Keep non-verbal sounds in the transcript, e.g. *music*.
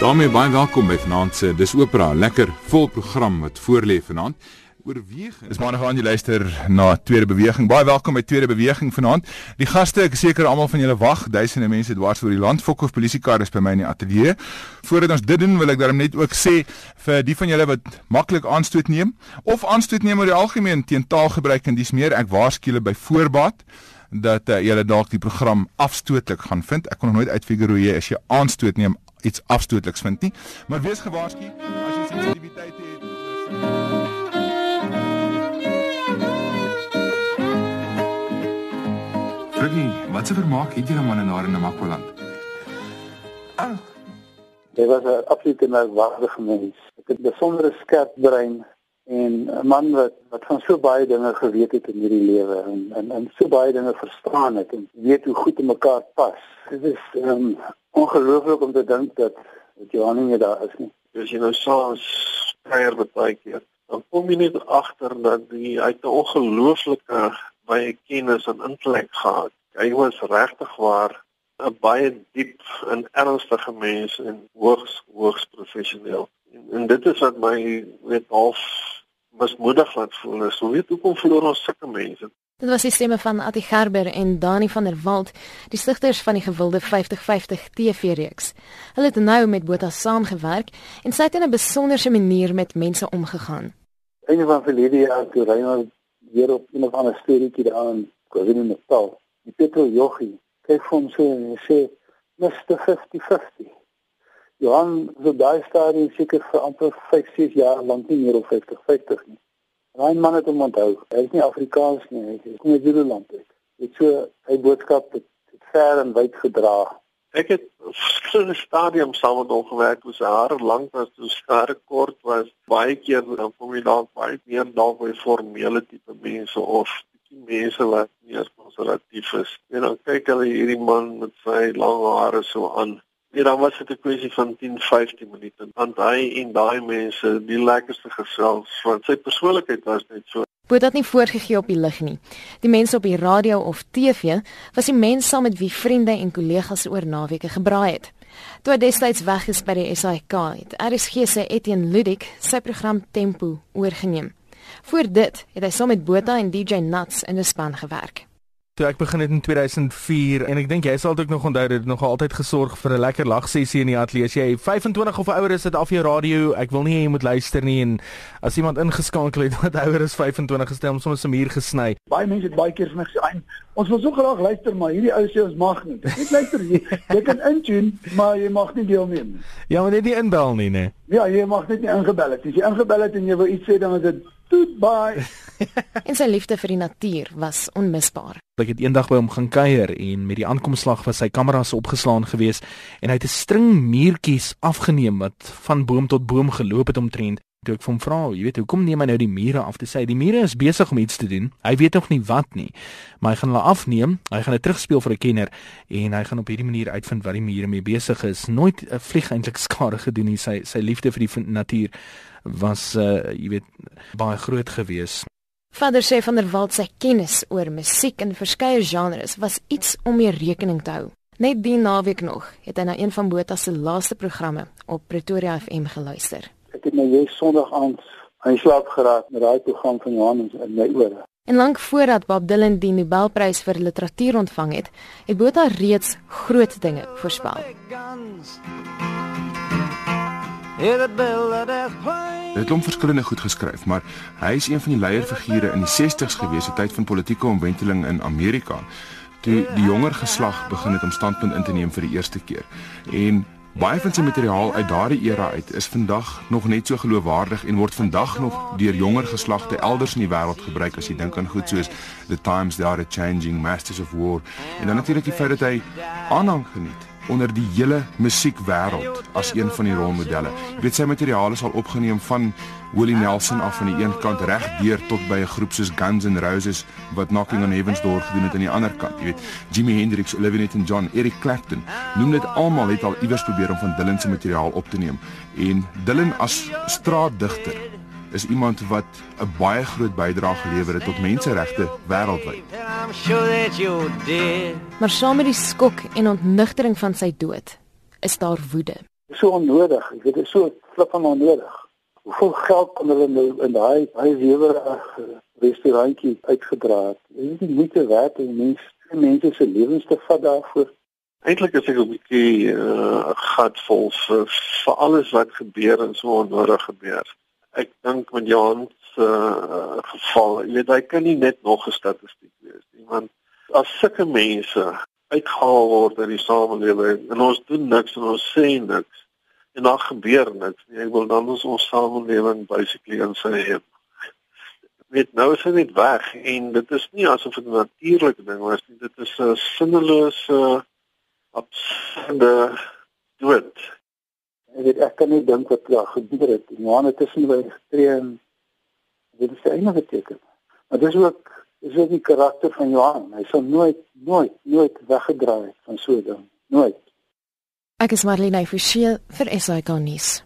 daarmee baie welkom by vanaand se Dis Opera, lekker vol program wat voorlê vanaand. Oorweging. Dis maandag aan jy luister na Tweede Beweging. Baie welkom by Tweede Beweging vanaand. Die gaste, ek seker almal van julle wag, duisende mense dwars oor die land. Fokhoof polisiekar is by my in die ateljee. Voordat ons dit doen, wil ek daarom net ook sê vir die van julle wat maklik aanstoot neem of aanstoot neem oor die algemeen teen taalgebruik en dis meer, ek waarsku julle by voorbaat dat uh, julle dalk die program afstootlik gaan vind. Ek kon nog nooit uitfigure hoe jy as jy aanstoot neem iets afstootliks vind nie. Maar wees gewaarsku as jy sensitiwiteit het. Freddie, wat se vermaak het jy dan in in Namakwaland? Ah. Hy was 'n absolute merkwaardige mens. Ek het 'n besondere skerp brein en 'n man wat wat van so baie dinge geweet het in hierdie lewe en, en en so baie dinge verstaan het en weet hoe goed in mekaar pas. Dit is um, ongelooflik om te dink dat dat Johan nie daar is nie. As jy nou saans kuier baie keer, dan kom jy net agter dat hy uit 'n ongelooflike baie kennis en intellek gehad. Hy was regtig waar 'n baie diep en ernstige mens en hoogs hoogs professioneel. En, en dit is wat my weet half mismoedig laat voel. Is, hoe weet hoekom verloor ons sulke mense? Dit was die stemme van Ati Gerber en Dani van der Walt, die stigters van die gewilde 5050 TV-reeks. Hulle het nou met Botha saamgewerk en sy het in 'n besonderse manier met mense omgegaan. Een van verlede jaar toe ry ons weer op 'n of ander storieetjie daar in KwaZulu-Natal. Die petrol joggie kyk vir hom so en sê Mr 5050. Johan, so daai stadium seker vir amper 5, 6 jaar lank nie meer op 5050 nie. Daai man het hom onthou. Hy is nie Afrikaans nie, hy is nie Zululand nie. Dit so hy boodskap het, het ver en wyd gedra. Ek het verskillende stadiums saam met hom gewerk, was hare lank was, so hare kort was. Baie keer dan kom jy dalk baie meer dalk by formele tipe mense of die mense wat meer konservatief is. En dan kyk hulle hierdie man met sy lang hare so aan Ja, dan was dit 'n kwessie van 10, 15 minute. Want hy en daai mense, die lekkerste gesels, want sy persoonlikheid was net so. Word dit nie voorgegee op die lig nie. Die mense op die radio of TV was die mense saam met wie vriende en kollegas oor naweke gebraai het. Toe hy destyds weg is by die SAK, het RSG se Etienne Ludik sy program Tempo oorgeneem. Voor dit het hy saam met Botha en DJ Nuts in 'n span gewerk toe ek begin het in 2004 en ek dink jy sal ook nog onthou dit nog altyd gesorg vir 'n lekker lagsessie in die ateljee. As jy 25 of ouer is, sit af jou radio. Ek wil nie hê jy moet luister nie en as iemand ingeskakel het *laughs* wat ouer is 25 gestel, soms 'n muur gesny. Baie mense het baie keer vir my gesê, "Ons wil so graag luister, maar hierdie ou sê ons mag nie." Ek luister jy. Jy kan intune, maar jy mag nie deelneem nie. Ja, maar net nie inbel nie, nee. Ja, jy mag net nie ingebel het. As jy ingebel het en jy wil iets sê, dan is dit Goodbye. *laughs* en sy liefde vir die natuur was onmisbaar. Ek het eendag by hom gaan kuier en met die aankomslag was sy kameras opgeslaan geweest en hy het 'n string muurtjies afgeneem wat van boom tot boom geloop het omtrent. Toe ek hom vra, jy weet, hoekom neem hy nou die mure af? Toe sê hy, die mure is besig om iets te doen. Hy weet nog nie wat nie, maar hy gaan hulle afneem. Hy gaan dit terugspeel vir 'n kenner en hy gaan op hierdie manier uitvind wat die mure mee besig is. Nooit 'n vlieg eintlik *laughs* skade gedoen nie. Sy sy liefde vir die natuur was uh jy weet baie groot gewees. Vader sê van der Walt se kennis oor musiek in verskeie genres was iets om mee rekening te hou. Net die naweek nog het hy na een van Botha se laaste programme op Pretoria FM geluister. Ek het nou jy Sondag aand aan slaap geraak met daai program van Johannes in my ore. En lank voordat Bob Dylan die Nobelprys vir literatuur ontvang het, het Botha reeds groot dinge voorspel. Dit het hom verskillende goed geskryf, maar hy is een van die leierfigure in die 60's gewees, die tyd van politieke omwenteling in Amerika. Toe die jonger geslag begin het om standpunt in te neem vir die eerste keer. En baie van sy materiaal uit daardie era uit is vandag nog net so geloofwaardig en word vandag nog deur jonger geslagte elders in die wêreld gebruik as jy dink aan goed soos The Times They Are Changing, Masters of War en dan natuurlik die feit dat hy aanhang geniet onder die hele musiekwêreld as een van die rolmodelle. Jy weet sy materiaal is al opgeneem van Willie Nelson af van die een kant reg deur tot by 'n groep soos Guns N' Roses wat Knocking on Heaven's Door gedoen het aan die ander kant. Jy weet Jimi Hendrix, Olivia Newton-John, Eric Clapton, noem dit almal het al iewers probeer om van Dylan se materiaal op te neem. En Dylan as straatdigter is iemand wat 'n baie groot bydrae gelewer het tot menseregte wêreldwyd. Maar saam met die skok en ontnugtering van sy dood, is daar woede. So onnodig. Ek weet dit is so flip van onnodig. Hoeveel geld kan hulle nou in daai daai wewerige restaurantjie uitgedra het? Dit is nie moeite werd om mense mense se lewens te vat daarvoor. Eintlik is ek 'n bietjie uh, gatvol vir vir alles wat gebeur en so onnodig gebeur. Ek dink met Johan se uh, geval, jy weet hy kan nie net nog 'n statistiek wees nie, want as sulke mense uitgehaal word uit die samelewing en ons doen niks en ons sê niks en dan gebeur niks nie. Ek wil dan ons ons samelewing basically in sy hê. *laughs* Weet nou is dit net weg en dit is nie asof dit 'n natuurlike ding was nie. Dit is 'n sinnelose absurde dood. Ek weet ek kan nie dink wat daar gebeur het. Maande tussen by getree en dit is 'n enige teken. Maar dis ook is dit die karakter van Johan. Hy sal nooit nooit nooit weggedraai van so 'n ding. Nooit. Ek is Marlene Forsie vir SAK nuus.